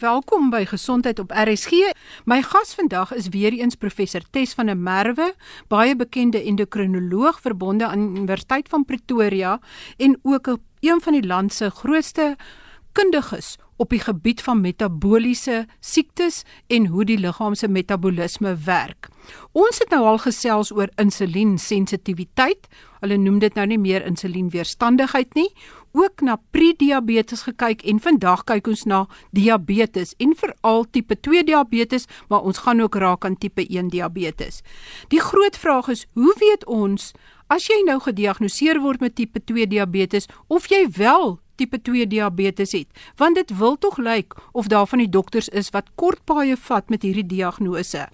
Welkom by Gesondheid op RSG. My gas vandag is weer eens professor Tes van der Merwe, baie bekende endokrinoloog verbonde aan Universiteit van Pretoria en ook een van die land se grootste kundiges op die gebied van metabooliese siektes en hoe die liggaam se metabolisme werk. Ons het nou al gesels oor insuliensensitiwiteit. Hulle noem dit nou nie meer insulienweerstandigheid nie. Ook na prediabetes gekyk en vandag kyk ons na diabetes en veral tipe 2 diabetes, maar ons gaan ook raak aan tipe 1 diabetes. Die groot vraag is, hoe weet ons as jy nou gediagnoseer word met tipe 2 diabetes of jy wel tipe 2 diabetes het, want dit wil tog lyk of daar van die dokters is wat kort paaie vat met hierdie diagnose.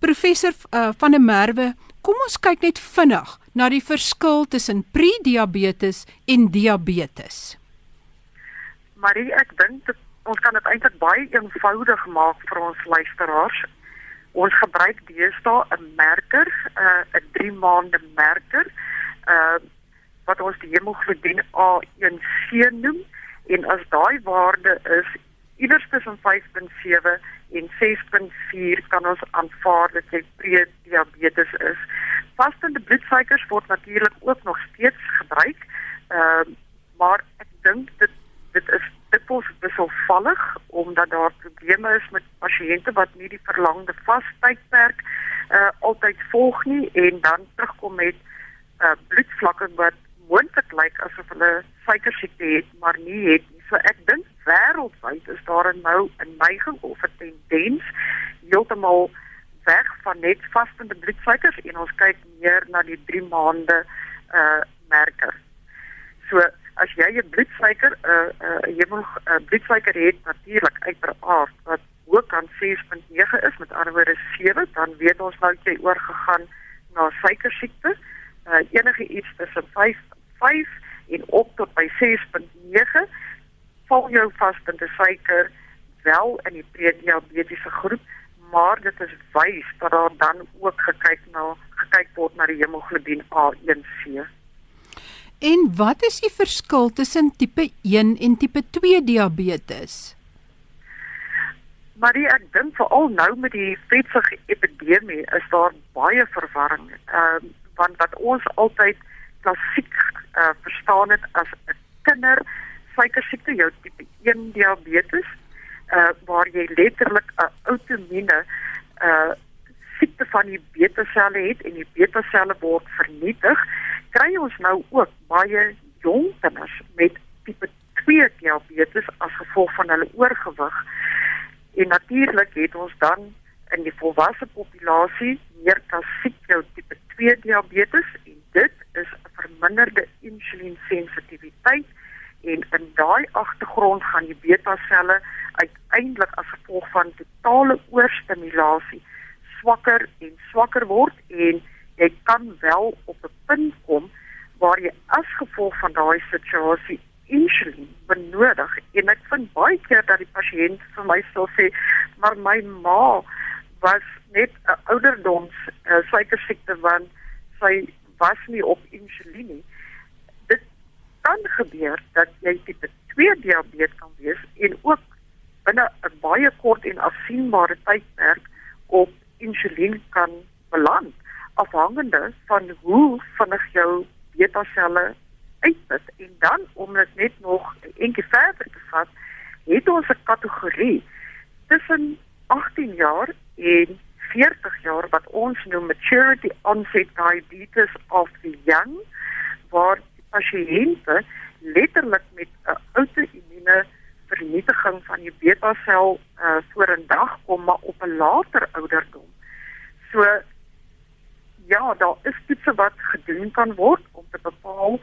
Professor uh, van der Merwe, kom ons kyk net vinnig na die verskil tussen prediabetes en diabetes. Marie, ek dink ons kan dit eintlik baie eenvoudig maak vir ons luisteraars. Ons gebruik deesdae 'n merker, uh, 'n 3 maande merker. Uh wat ons die hemoglobien A1C noem en as daai waarde is iewers tussen 5.7 en 6.4 kan ons aanvaar dat jy prediabetes is. Vastende bloedsuikers word natuurlik ook nog steeds gebruik. Ehm uh, maar ek dink dit dit is dikwels wisselvallig omdat daar probleme is met pasiënte wat nie die verlangde vastydperk uh altyd volg nie en dan terugkom met uh bloedvlakke wat moontlik lyk asof hulle suiker siekte het, maar nie het nie. So ek dink wêreldwyd is daar nou 'n neiging of 'n tendens heeltemal weg van net vastende bloedsuikers en ons kyk meer na die 3 maande uh merker. So as jy 'n bloedsuiker 'n uh, 'n uh, hemel uh, bloedsuiker het natuurlik uiteraard wat hoog aan 6.9 is met ander woorde 7 dan weet ons nou jy oorgegaan na suiker siekte. Uh enige iets tussen 5 5 en op tot by 6.9 val jou vastende suiker wel in die prediabetiese groep, maar dit is wys dat daar dan ook gekyk na gekyk word na die hemoglobien A1C. En wat is die verskil tussen tipe 1 en tipe 2 diabetes? Maar ek dink veral nou met die vetsige epidemie is daar baie verwarring. Ehm uh, want wat ons altyd klassiek uh, verstaan het as 'n kinder suikersiekte, jou tipe 1 diabetes, uh waar jy letterlik 'n outoimmune uh siekte van die beta-selle het en die beta-selle word vernietig, kry ons nou ook baie jong kinders met tipe 2 diabetes as gevolg van hulle oorgewig. En natuurlik het ons dan in die volwasse populasie meer klassiek jou tipe 2 diabetes en dit is 'n verminderde insuliensensitiwiteit en in daai agtergrond gaan die beta-selle uiteindelik as gevolg van totale oorstimulasie swakker en swakker word en jy kan wel op 'n punt kom waar jy as gevolg van daai situasie insulien benodig en ek vind baie keer dat die pasiënt vir my sê maar my ma was net 'n ouderdoms uh, suikersiekte want sy was nie op insulien nie. Kan gebeur dat jy tipe 2 diabetes kan wees en ook binne 'n baie kort en afsienbare tydperk op insulien kan beland afhangende van hoe vinnig jou beta-selle uitput. En dan om dit net nog eendag verder te vat, het ons 'n kategorie tussen 18 jaar en 40 jaar wat ons noem maturity onset diabetes of the young waar pasiënte letterlik met 'n outoimmune vernietiging van die beta-sel uh, voor 'n dag kom maar op 'n later ouderdom. So ja, daar is toetse wat gedoen kan word om te bepaal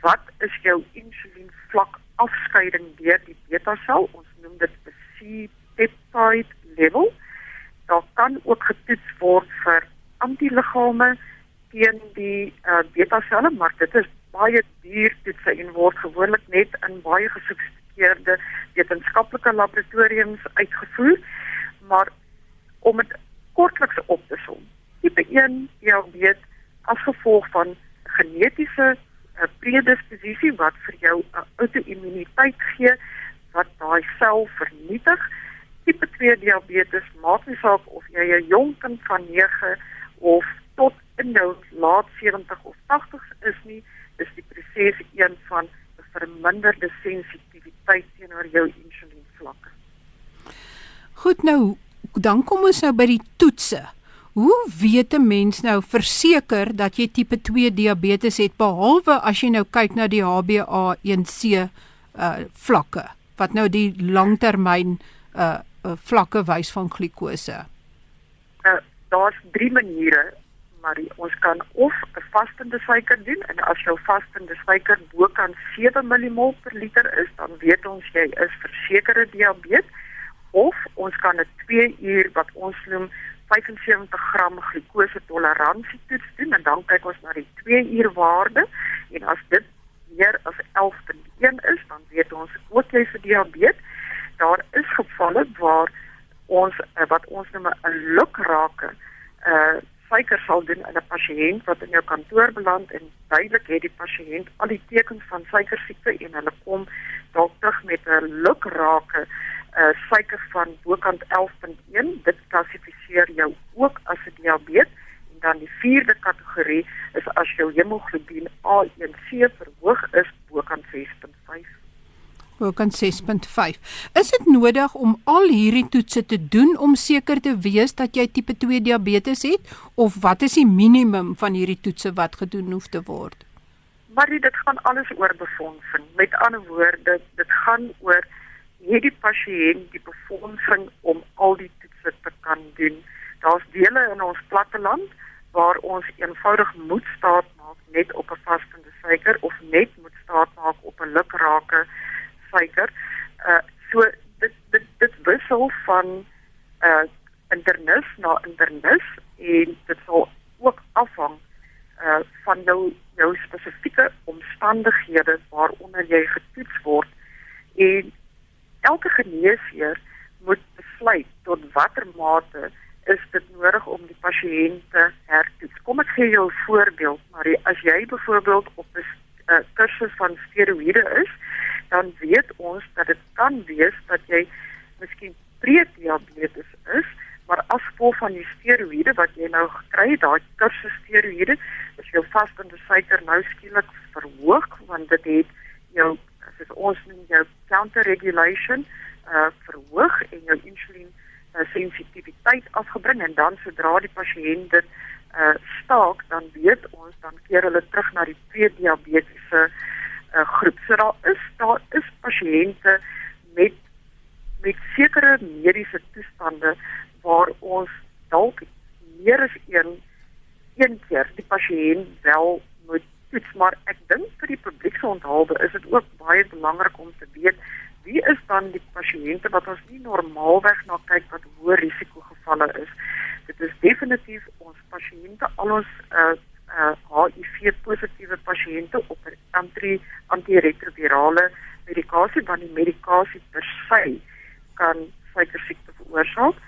wat is jou insulienvlak afskeiding deur die beta-sel. Ons noem dit C-peptide level daar kan ook getoets word vir antiliggame teen die uh, beta-selle, maar dit is baie duur toetse en word gewoonlik net in baie gesofistikeerde wetenskaplike laboratoriums uitgevoer. Maar om dit kortliks op te som, tipe 1 diabetes as gevolg van genetiese uh, predisposisie wat vir jou 'n auto-immuniteit gee wat daai sel vernietig. Tipe 2 diabetes maak nie saak of jy 'n jong kind van 9 of tot in jou laat 70 of 80 is nie, is die proses een van 'n verminderde sensitiwiteit teenoor jou insulienvlakke. Goed nou, dan kom ons nou by die toetse. Hoe weet 'n mens nou verseker dat jy tipe 2 diabetes het behalwe as jy nou kyk na die HbA1c uh vlakke wat nou die langtermyn uh, uh vlakke wys van glikose? Uh, Daar's drie maniere maar ons kan of 'n vastende suiker doen en as jou vastende suiker bo kan 7 mmol per liter is, dan weet ons jy is versekerde diabetes of ons kan 'n 2 uur wat ons noem 75 gram glikose toleransie toets doen en dan kyk ons na die 2 uur waarde en as dit meer as 11.1 is dan weet ons ook jy vir diabetes. Daar is gevalle waar ons eh, wat ons noem 'n lukrake uh suiker sal doen in 'n pasiënt wat in jou kantoor beland en duidelik het die pasiënt al die tekens van suiker siekte en hulle kom dalk terug met 'n lukrake uh suiker van bokant 11.1 dit klassifiseer jou ook as 'n diabetes. En dan die vierde kategorie is as jou hemoglobien A1C verhoog is bokant 6.5 bokant 6.5 is dit nodig om al hierdie toetse te doen om seker te wees dat jy tipe 2 diabetes het? Of wat is die minimum van hierdie toetse wat gedoen hoef te word? Maar dit gaan alles oor befondsing. Met ander woorde dit gaan oor het die pasiënt die befondsing om al die toetse te kan doen. Daar's dele in ons platteland waar ons eenvoudig moet staat maak net op 'n vastende suiker of net moet staat maak op 'n lukrake suiker. Uh so dit dit dit wissel van uh internis na internis en dit sal ook afhang uh van jou jou spesifieke omstandighede waaronder jy getoets word en elke geneesheer moet besluit tot watter mate is dit nodig om die pasiënt te hertoets. Kom ek gee jou 'n voorbeeld, Marie, as jy byvoorbeeld op 'n uh, kursus van steroïde is, dan weet ons dat dit kan wees dat jy miskien prediabetes is, maar as gevolg van die steroïde wat jy nou gekry het, daai kursus steroïde, is jou vastende suiker nou skielik verhoog want dit het jou soos ons noem jou counter regulation uh verhoog en jou insulien uh, sensitiwiteit afgebring en dan sodra die pasiënt dit uh staak dan weet ons dan keer hulle terug na die pre-diabetiese uh groep. So daar pasiënte met met sekere mediese toestande waar ons dalk meer as een een keer die pasiënt wel moet toets maar ek dink vir die publiek se onthaalde is dit ook baie belangrik om te weet wie is dan die pasiënte wat ons nie normaalweg na kyk wat hoë risiko gevalle is dit is definitief ons pasiënte al ons uh, uh HIV positiewe pasiënte op anti antiretrovirale medikasie want die medikasie per se kan suiker siekte veroorsaak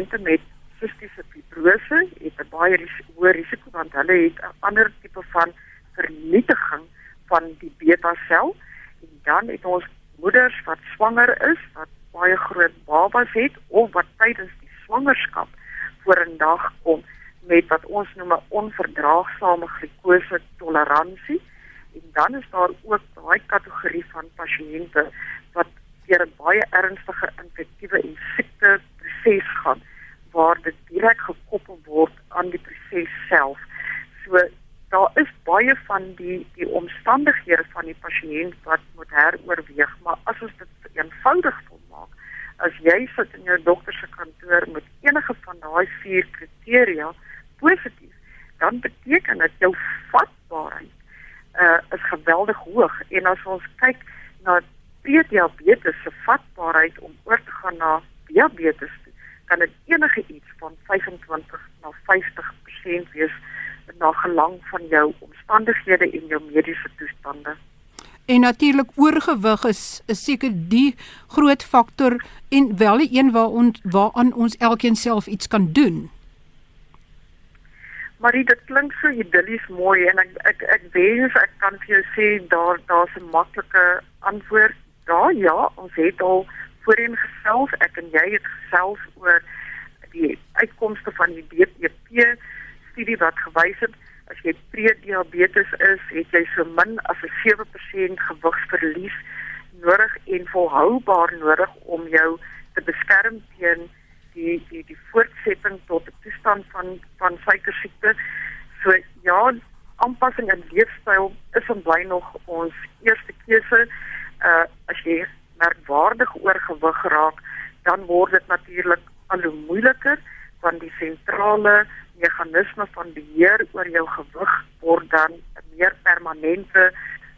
pasiënte met sistiese fibrose het 'n baie hoë risiko want hulle het 'n ander tipe van vernietiging van die beta sel. En dan het ons moeders wat swanger is wat baie groot babas het of wat tydens die swangerskap voor 'n dag kom met wat ons noem 'n onverdraagsame glikose toleransie. En dan is daar ook daai kategorie van pasiënte wat deur 'n baie ernstige infektiewe en siekte proses gaan waar dit direk gekoppel word aan die proses self. So daar is baie van die die omstandighede van die pasiënt wat moet heroorweeg, maar as ons dit eenvoudig wil maak, as jy sit in jou dokter se kantoor met enige van daai vier kriteria positief, dan beteken dit jou vatbaarheid uh is geweldig hoog en as ons kyk na prediabetes se vatbaarheid om oor te gaan na diabetes, kan dit enige iets van 25 na 50% wees na gelang van jou omstandighede en jou mediese toestande. En natuurlik oorgewig is is seker die groot faktor en wel die een waar ons waaraan ons elkeen self iets kan doen. Maar dit klink so idillies mooi en ek ek ek wens ek kan vir jou sê daar daar's 'n maklike antwoord. vrae. Ja, ons het al voorheen gesels, ek en jy het gesels oor die uitkomste van die BPP studie wat gewys het as jy prediabetes is, het jy so min as 'n 7% gewigsverlies nodig en volhoubaar nodig om jou te beskerm teen die die die voortsetting tot 'n toestand van van suikersiekte. So ja, aanpassing in leefstyl is en bly nog ons eerste keuse. Uh as jy merkwaardig oorgewig raak, dan word dit natuurlik al hoe moeiliker want die sentrale meganisme van beheer oor jou gewig word dan 'n meer permanente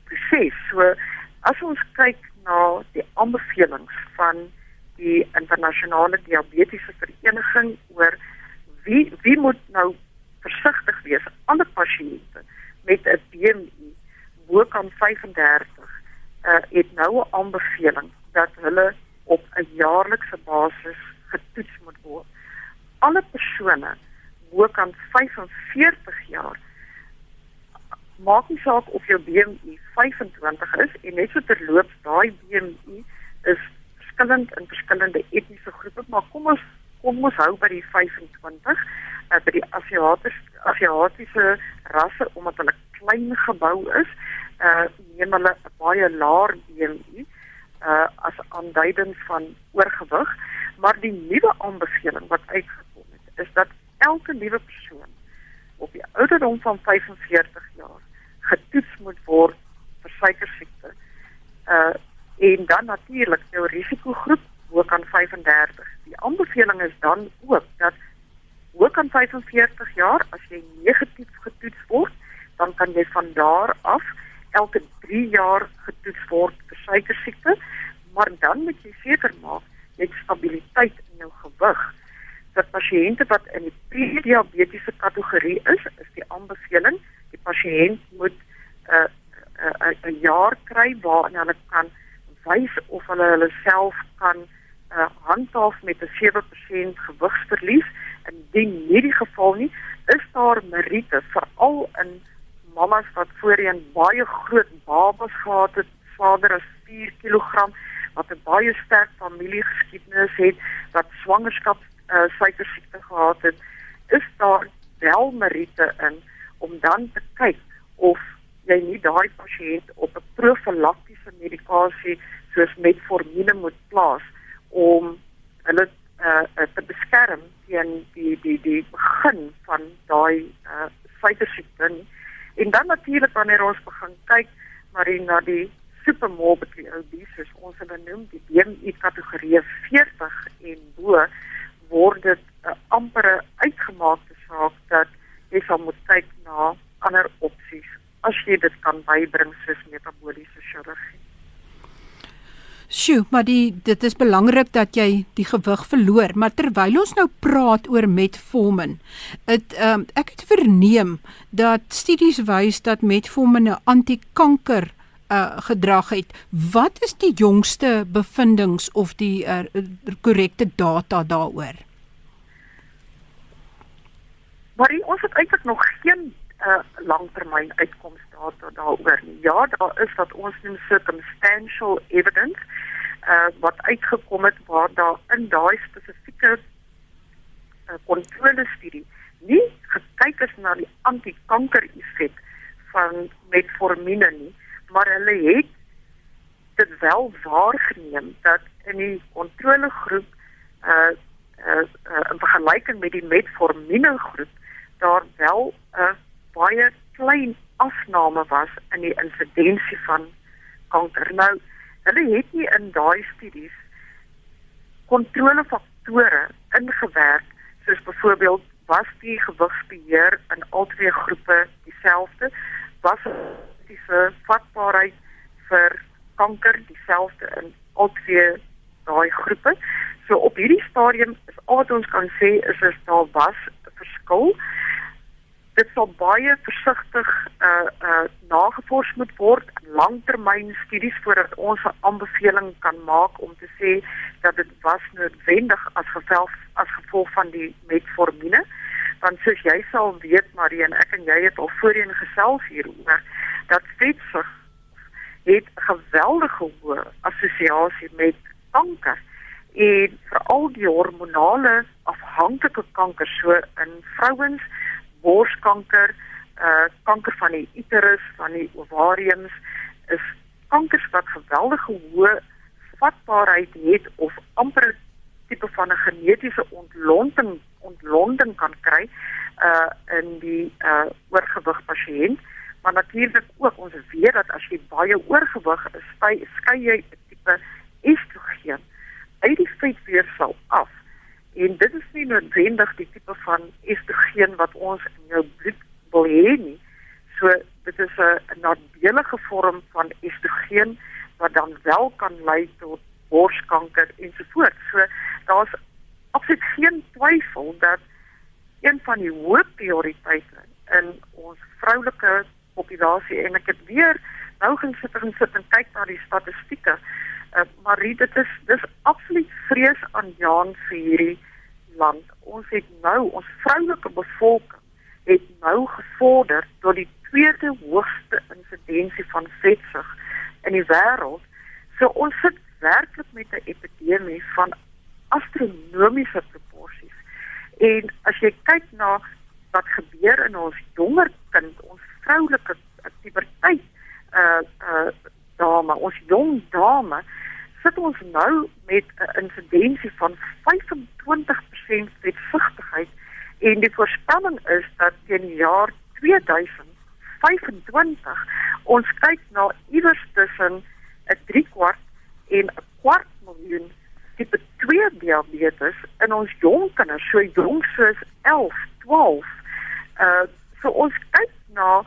proses. So as ons kyk na die aanbevelings van die internasionale diabetiese vereniging oor wie wie moet nou versigtig wees alle pasiënte met 'n BMI bo kan 35 uh, het nou 'n aanbeveling dat hulle op 'n jaarlikse basis getoets moet word alle persone bo kan 45 jaar maak nie saak of jou BMI 25 is en net so terloops daai BMI is verskillend in verskillende etniese groepe maar kom ons kom ons hou by die 25 uh, eh, by die Asiatiese Asiatiese rasse omdat hulle klein gebou is uh neem hulle 'n baie laer BMI uh as aanduiding van oorgewig maar die nuwe aanbeveling wat uitgekom het is dat elke nuwe persoon op die ouderdom van 45 jaar getoets moet word vir suikersiekte. Uh en dan natuurlik jou risikogroep hoe kan 35. Die aanbeveling is dan ook dat hoe kan 45 jaar as jy negatief getoets word, dan kan jy van daar af elke 3 jaar getoets word vir suikersiekte, maar dan moet jy seker maak jy het stabiliteit in jou gewig vir pasiënte wat in prediabetiese kategorie is, is die aanbeveling die pasiënt moet 'n uh, 'n uh, 'n jaar kry waarin hulle kan wys of hulle hulle self kan uh, handhaaf met 'n 7% gewigsverlies en indien nie die geval nie, is daar meriete veral in mammas wat voorheen baie groot babas gehad het, vader as 4 kg wat 'n baie sterk familiegeskiedenis het, wat swangerskap uh, suikersiekte gehad het, is daar wel meriete in om dan te kyk of jy nie daai pasiënt op 'n profylaktiese medikasie soos metformine moet plaas om hulle uh, te beskerm teen die die die begin van daai uh, suikersiekte. En dan natuurlik wanneer ons begin kyk maar na die supermorbidly obese, ons hulle noem die BMI kategorie 40 en bo word dit 'n uh, ampere uitgemaakte saak dat jy sal moet kyk na ander opsies as jy dit kan bybring soos metabooliese chirurgie. Sjoe, maar die dit is belangrik dat jy die gewig verloor, maar terwyl ons nou praat oor metformin, het um, ek het verneem dat studies wys dat metformin 'n antikanker uh, gedrag het. Wat is die jongste bevindinge of die uh, korrekte uh, data daaroor? Maar ons het eintlik nog geen uh, langtermyn uitkomste data daaroor nie. Ja, daar is wat ons noem circumstantial evidence uh, wat uitgekom het waar daar in daai spesifieke kontrolestudie uh, nie gekyk is na die antikanker effek van metformine nie maar hulle het dit wel waargeneem dat in die kontrolegroep uh uh, uh in vergelyking met die metformine groep daar wel 'n baie klein afname was in die insidensie van kanker. Nou, hulle het nie in daai studies kontrolefaktore ingewerk soos byvoorbeeld was die gewigsbeheer in al twee groepe dieselfde was genetiese vatbaarheid vir kanker dieselfde in al twee daai groepe. So op hierdie stadium is al wat ons kan sê is is daar was verskil. Dit sal baie versigtig uh uh nagevors moet word langtermyn studies voordat ons 'n aanbeveling kan maak om te sê dat dit was noodwendig as gevolg as gevolg van die metformine want soos jy sal weet Marie en ek en jy het al voorheen gesels hieroor dat vetsug het 'n geweldige hoë assosiasie met kanker en veral die hormonale afhanklike kanker so in vrouens borskanker uh kanker van die uterus van die ovariums is kankers wat geweldige hoë vatbaarheid het of amper tipe van 'n genetiese ontlonting ontlonting kan kry uh in die uh oorgewig pasiënt maar natuurlik ook ons weet dat as jy baie oorgewig is, skei jy 'n tipe estrogen uit die vetweefsel af. En dit is nie noodwendig die tipe van estrogen wat ons in jou bloed wil hê nie. So dit is 'n nadelige vorm van estrogen wat dan wel kan lei tot borskanker ensovoorts. So daar's absoluut geen twyfel dat een van die hoë prioriteite in ons vroulike populasie en ek het weer nou gaan sit en sit en kyk na die statistieke. Uh, maar dit is dis absoluut vrees aan Jan vir hierdie land. Ons het nou ons vroulike bevolking het nou gevorder tot die tweede hoogste insidensie van vetsug in die wêreld. So ons sit werklik met 'n epidemie van astronomiese proporsies. En as jy kyk na wat gebeur in ons jonger kind, ons vroulike puberteit uh uh dame, ons jong dame, sit ons nou met 'n insidensie van 25% vetsigtigheid en die voorspelling is dat teen die jaar 2025 ons kyk na iewers tussen 'n 3 kwart en 'n kwart miljoen tipe 2 diabetes in ons jong kinders, so jong soos 11, 12. Uh so ons kyk na 'n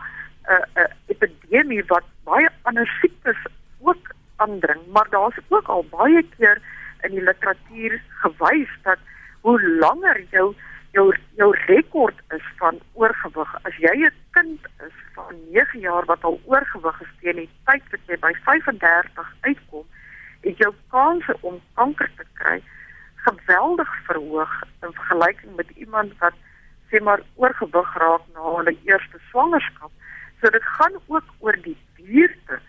uh, uh, epidemie wat baie ander siektes ook aandring, maar daar's ook al baie keer in die literatuur gewys dat hoe langer jou jou jou rekord is van oorgewig, as jy 'n kind is van 9 jaar wat al oorgewig is teen die tyd wat jy by 35 uitkom, het jou kanse om kanker te kry geweldig verhoog in vergelyking met iemand wat sê maar oorgewig raak na hulle eerste swangerskap. So dit gaan ook oor die duurte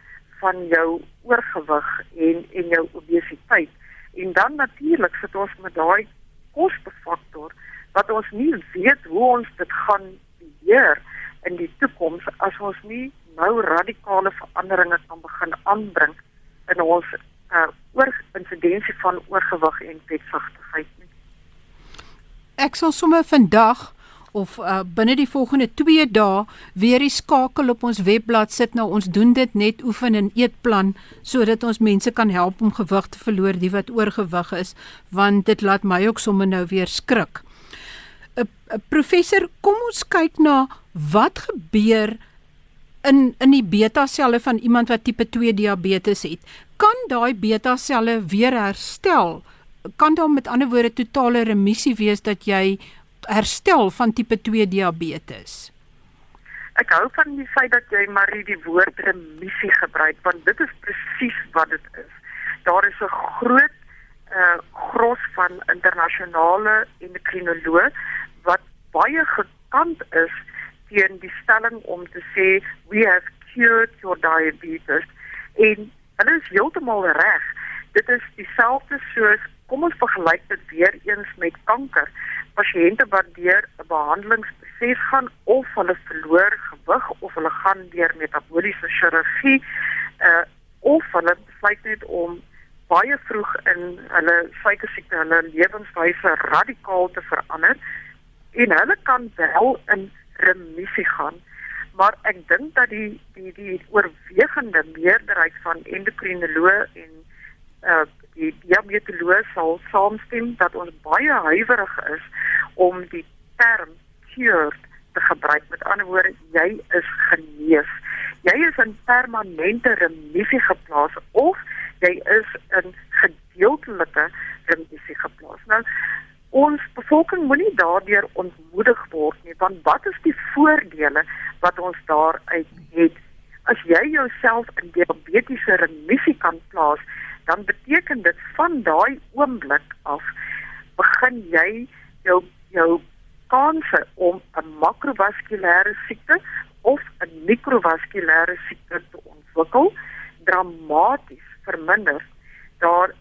van jou oorgewig en en jou obesiteit. En dan natuurlik sit ons met daai kostefaktor wat ons nie weet hoe ons dit gaan beheer in die toekoms as ons nie nou radikale veranderinge kan begin aanbring in ons uh, oor insidensie van oorgewig en vetsigtigheid nie. Ek sal sommer vandag of uh, binne die volgende 2 dae weer die skakel op ons webblad sit nou ons doen dit net oefen en eetplan sodat ons mense kan help om gewig te verloor die wat oorgewig is want dit laat my ook sommer nou weer skrik. 'n uh, uh, Professor, kom ons kyk na wat gebeur in in die beta selle van iemand wat tipe 2 diabetes het. Kan daai beta selle weer herstel? Kan daar met ander woorde totale remissie wees dat jy herstel van tipe 2 diabetes? Ek hou van die feit dat jy maar die woord remissie gebruik want dit is presies wat dit is. Daar is 'n groot uh gros van internasionale endokrinoloë wat baie gekant is teen die stelling om te sê we have cured your diabetes en hulle is heeltemal reg. Dit is dieselfde soos kom ons vergelyk dit weer eens met kanker. Pasiënte wat deur 'n behandelingsproses gaan of hulle verloor gewig of hulle gaan deur metabooliese chirurgie uh of hulle besluit net om baie vroeg in hulle suikersiekte hulle lewenswyse radikaal te verander en hulle kan wel in remissie gaan. Maar ek dink dat die die die oorwegende meerderheid van endokrinoloë en uh die diabetoloog sal saamstem dat ons baie huiwerig is om die term cured te gebruik. Met ander woorde, jy is genees. Jy is in permanente remissie geplaas of jy is in gedeeltelike remissie geplaas. Nou ons bevolking moenie daardeur ontmoedig word nie, want wat is die voordele wat ons daaruit het? As jy jouself in diabetiese remissie kan plaas, dan beteken dit van daai oomblik af begin jy jou jou kanse om 'n makrovaskulêre siekte of 'n mikrovaskulêre siekte te ontwikkel dramaties verminder. Daar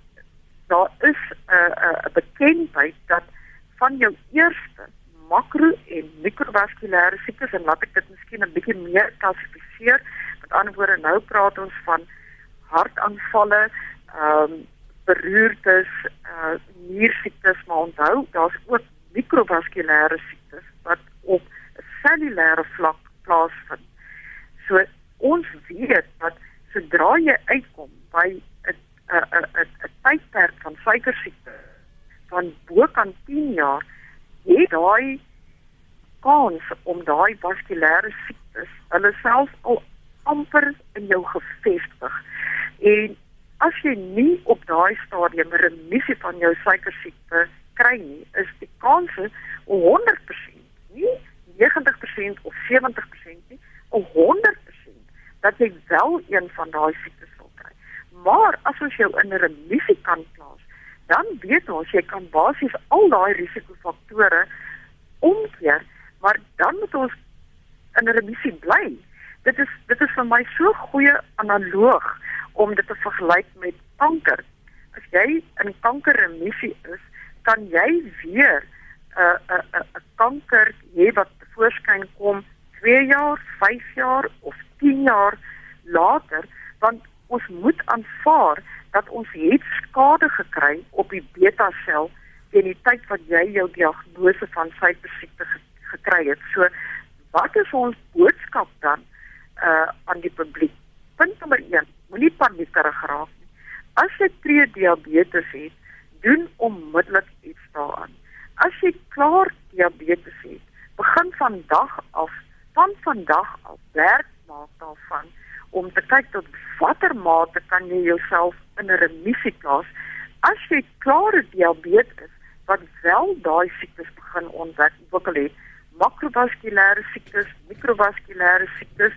daar is 'n uh, 'n uh, bekendheid dat van jou eerste makro en mikrovaskulêre siektes en laat ek dit miskien 'n bietjie meer klassifiseer. Met ander woorde, nou praat ons van hartaanvalle, ehm um, beroertes, uh niersiektes, maar onthou, daar's ook mikrovaskulêre siektes wat op 'n cellulêre vlak plaasvind. So ons weet dat sodra jy uitkom by 'n 'n 'n tydperk van suikersiekte van bokant 10 jaar, jy daai kans om daai vaskulêre siektes hulle self al amper in jou gevestig. En as jy nie op daai stadium remissie van jou suikersiekte kry nie, is die kanse 100%, nie 90% of 70% nie, 100% dat jy wel een van daai siektes sal kry. Maar as ons jou in remissie kan plaas, dan weet ons jy kan basies al daai risikofaktore omkeer, maar dan moet ons in remissie bly. Dit is dit is vir my so goeie analoog om dit te vergelyk met kanker. As jy in kankerremissie is, kan jy weer 'n uh, 'n uh, 'n uh, kanker hê wat voorskyn kom 2 jaar, 5 jaar of 10 jaar later, want ons moet aanvaar dat ons het skade gekry op die beta sel teen die tyd wat jy jou diagnose van suikersiekte gekry het. So wat is ons boodskap dan uh aan die publiek? Punt nommer 1, moenie paniekerig raak nie. As jy pre-diabetes het, doen onmiddellik iets daaraan. As jy klaar diabetes het, begin vandag af, van vandag af werk maak daarvan om te kyk tot watter mate kan jy jouself in remissie plaas as jy klaar diabetes wat wel daai siektes begin ontwikkel het, makrovaskulêre siektes, mikrovaskulêre siektes,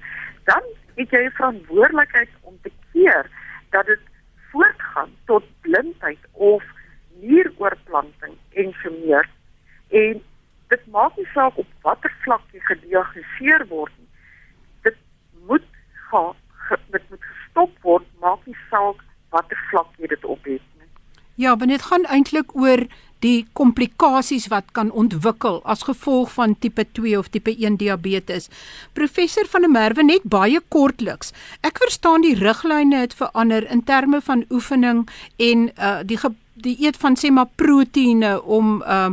dan het jy verantwoordelikheid om te keer dat dit voortgaan tot blindheid of nieroorplanting en so meer. En dit maak nie saak op watter vlak jy gediagnoseer word nie. Dit moet gaan dit moet gestop word, maak nie saak watter vlak jy dit op het nie. Ja, want dit gaan eintlik oor die komplikasies wat kan ontwikkel as gevolg van tipe 2 of tipe 1 diabetes. Professor van der Merwe net baie kortliks. Ek verstaan die riglyne het verander in terme van oefening en uh die die eet van sê maar proteïene om uh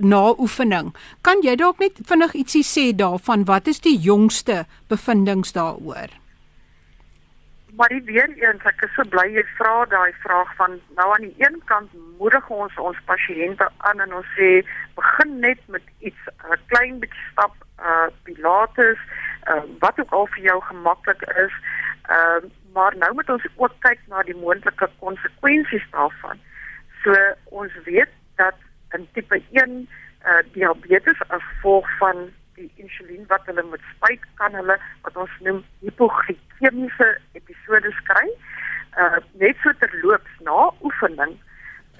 na oefening. Kan jy dalk net vinnig ietsie sê daarvan wat is die jongste bevindinge daaroor? Maar die weer eens ek is so bly jy vra daai vraag van nou aan die een kant moedig ons ons pasiënte aan en ons sê begin net met iets 'n klein bietjie stap uh pilates uh wat ook al vir jou gemaklik is. Uh maar nou moet ons ook kyk na die moontlike konsekwensies daarvan. So ons weet dat in tipe 1 uh diabetes as gevolg van die insulien wat hulle moet spuit kan hulle wat ons noem hipoglikemiese episodes kry. Uh net so terloops na oefening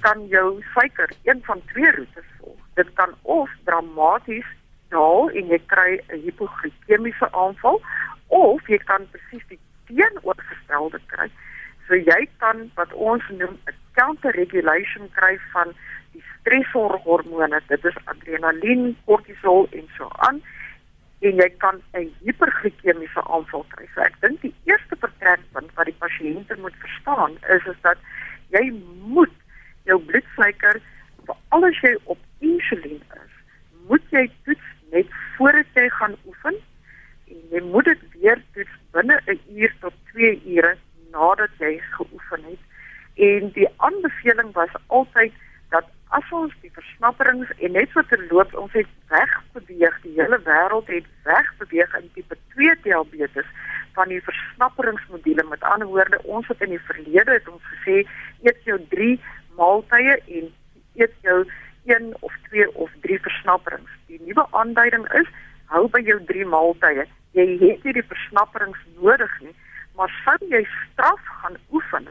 kan jou suiker een van twee roetes volg. Dit kan of dramaties daal en jy kry 'n hipoglikemiese aanval of jy kan presies die teenoorgestelde kry. So jy kan wat ons noem 'n counter regulation kry van die stresorhormone, dit is adrenalien, kortisol en so aan en jy kan 'n hiperglikemiese aanval kry. So ek dink die eerste vertrekpunt wat die pasiënte moet verstaan is is dat jy moet jou bloedsuiker veral as jy op insulien is, moet jy toets net voordat jy gaan oefen en jy moet dit weer toets binne 'n uur tot 2 ure nadat jy geoefen het. En die aanbeveling was altyd dat as ons die versnapperings en net so terloops ons het weg beweeg, die hele wêreld het weg beweeg in tipe 2 diabetes van die versnapperingsmodule. Met ander woorde, ons het in die verlede het ons gesê eet jou 3 maaltye en eet jou 1 of 2 of 3 versnapperings. Die nuwe aanduiding is hou by jou 3 maaltye. Jy het nie die versnapperings nodig nie, maar sou jy straf gaan oefen,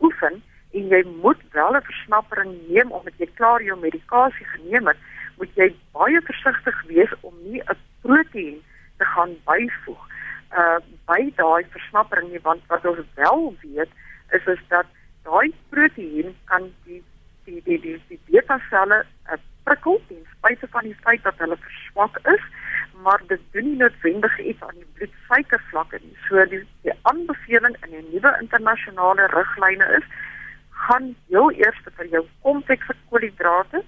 oefen en jy moet wel 'n versnappering neem omdat jy klaar jou medikasie geneem het, jy baie versigtig wees om nie 'n proteïen te gaan byvoeg uh by daai versnappering nie want wat ons wel weet is is dat daai proteïen kan die die die die, die beta selle uh, prikkel ten spyte van die feit dat hulle verswak is maar dit doen nie noodwendig iets aan die bloedsuikervlakke nie. So die die aanbeveling in die nuwe internasionale riglyne is gaan heel eers vir jou komplekse koolhidrate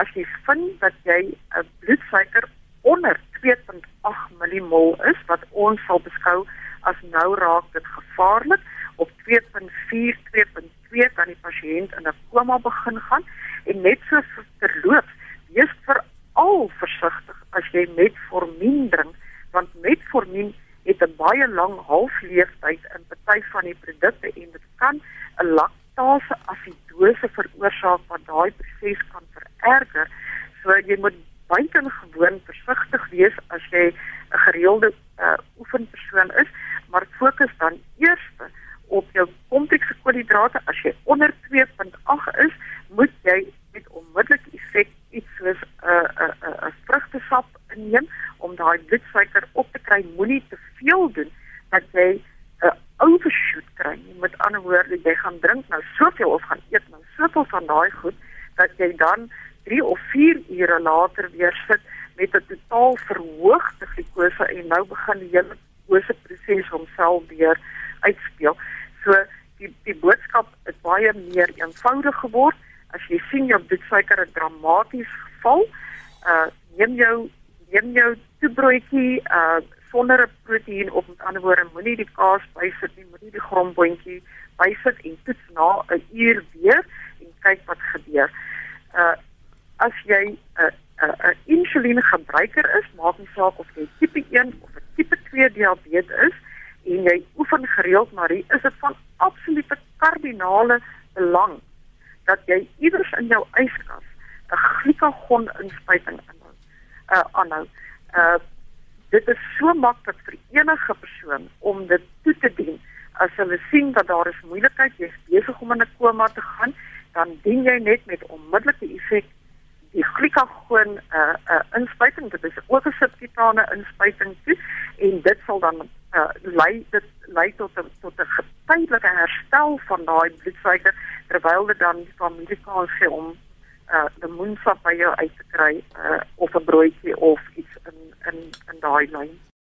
as jy vind dat jy 'n bloedsuiker onder 2.8 millimol is wat ons sal beskou as nou raak dit gevaarlik op 2.4 2.2 kan die pasiënt in 'n koma begin gaan en net so verloop wees veral versigtig as jy metformin drink want metformin het 'n baie lang halfleeftyd in party van die produkte en dit kan 'n laktase asidose veroorsaak wat daai proses kan vererger so jy moet buitengewoon versigtig wees as jy 'n gereelde uh, oefenpersoon is maar fokus dan eers op jou komplekse koolhidrate as jy onder 2.8 is moet jy met onmiddellike effek iets soos 'n uh, 'n uh, 'n uh, 'n vrugtesap inneem om daai bloedsuiker op te kry. Moenie te veel doen dat jy 'n uh, overshoot kry. Met ander woorde, jy gaan drink nou soveel of gaan eet nou soveel van daai goed dat jy dan 3 of 4 ure later weer sit met 'n totaal verhoogde glikose en nou begin die hele glikose proses homself weer uitspeel. So die die boodskap is baie meer eenvoudig geword as jy sien jou bloedsuiker het dramaties geval, uh neem jou neem jou toebroodjie uh sonder 'n proteïen op met ander woorde moenie die kaas bysit nie, moenie die gromboontjie bysit en toets na 'n uur weer en kyk wat gebeur. Uh as jy 'n uh, 'n uh, uh, insulien gebruiker is, maak nie saak of jy tipe 1 of 'n tipe 2 diabetes is en jy oefen gereeld maar hier is dit van absolute kardinale belang dat jy iewers in jou yskas 'n glikagon inspuiting inhou. Uh aanhou. Uh dit is so maklik vir enige persoon om dit toe te dien. As hulle sien dat daar is moeilikheid, jy's besig om in 'n koma te gaan, dan dien jy net met onmiddellike effek die glikagon uh uh inspuiting. Dit is ook 'n subkutane inspuiting toe en dit sal dan uh lei dit lei tot 'n tot 'n tydelike herstel van daai bloedsuiker terwyl dit dan die familie kan gee om uh die moensap by jou uit te kry uh of 'n broodjie of iets in in in daai lyn.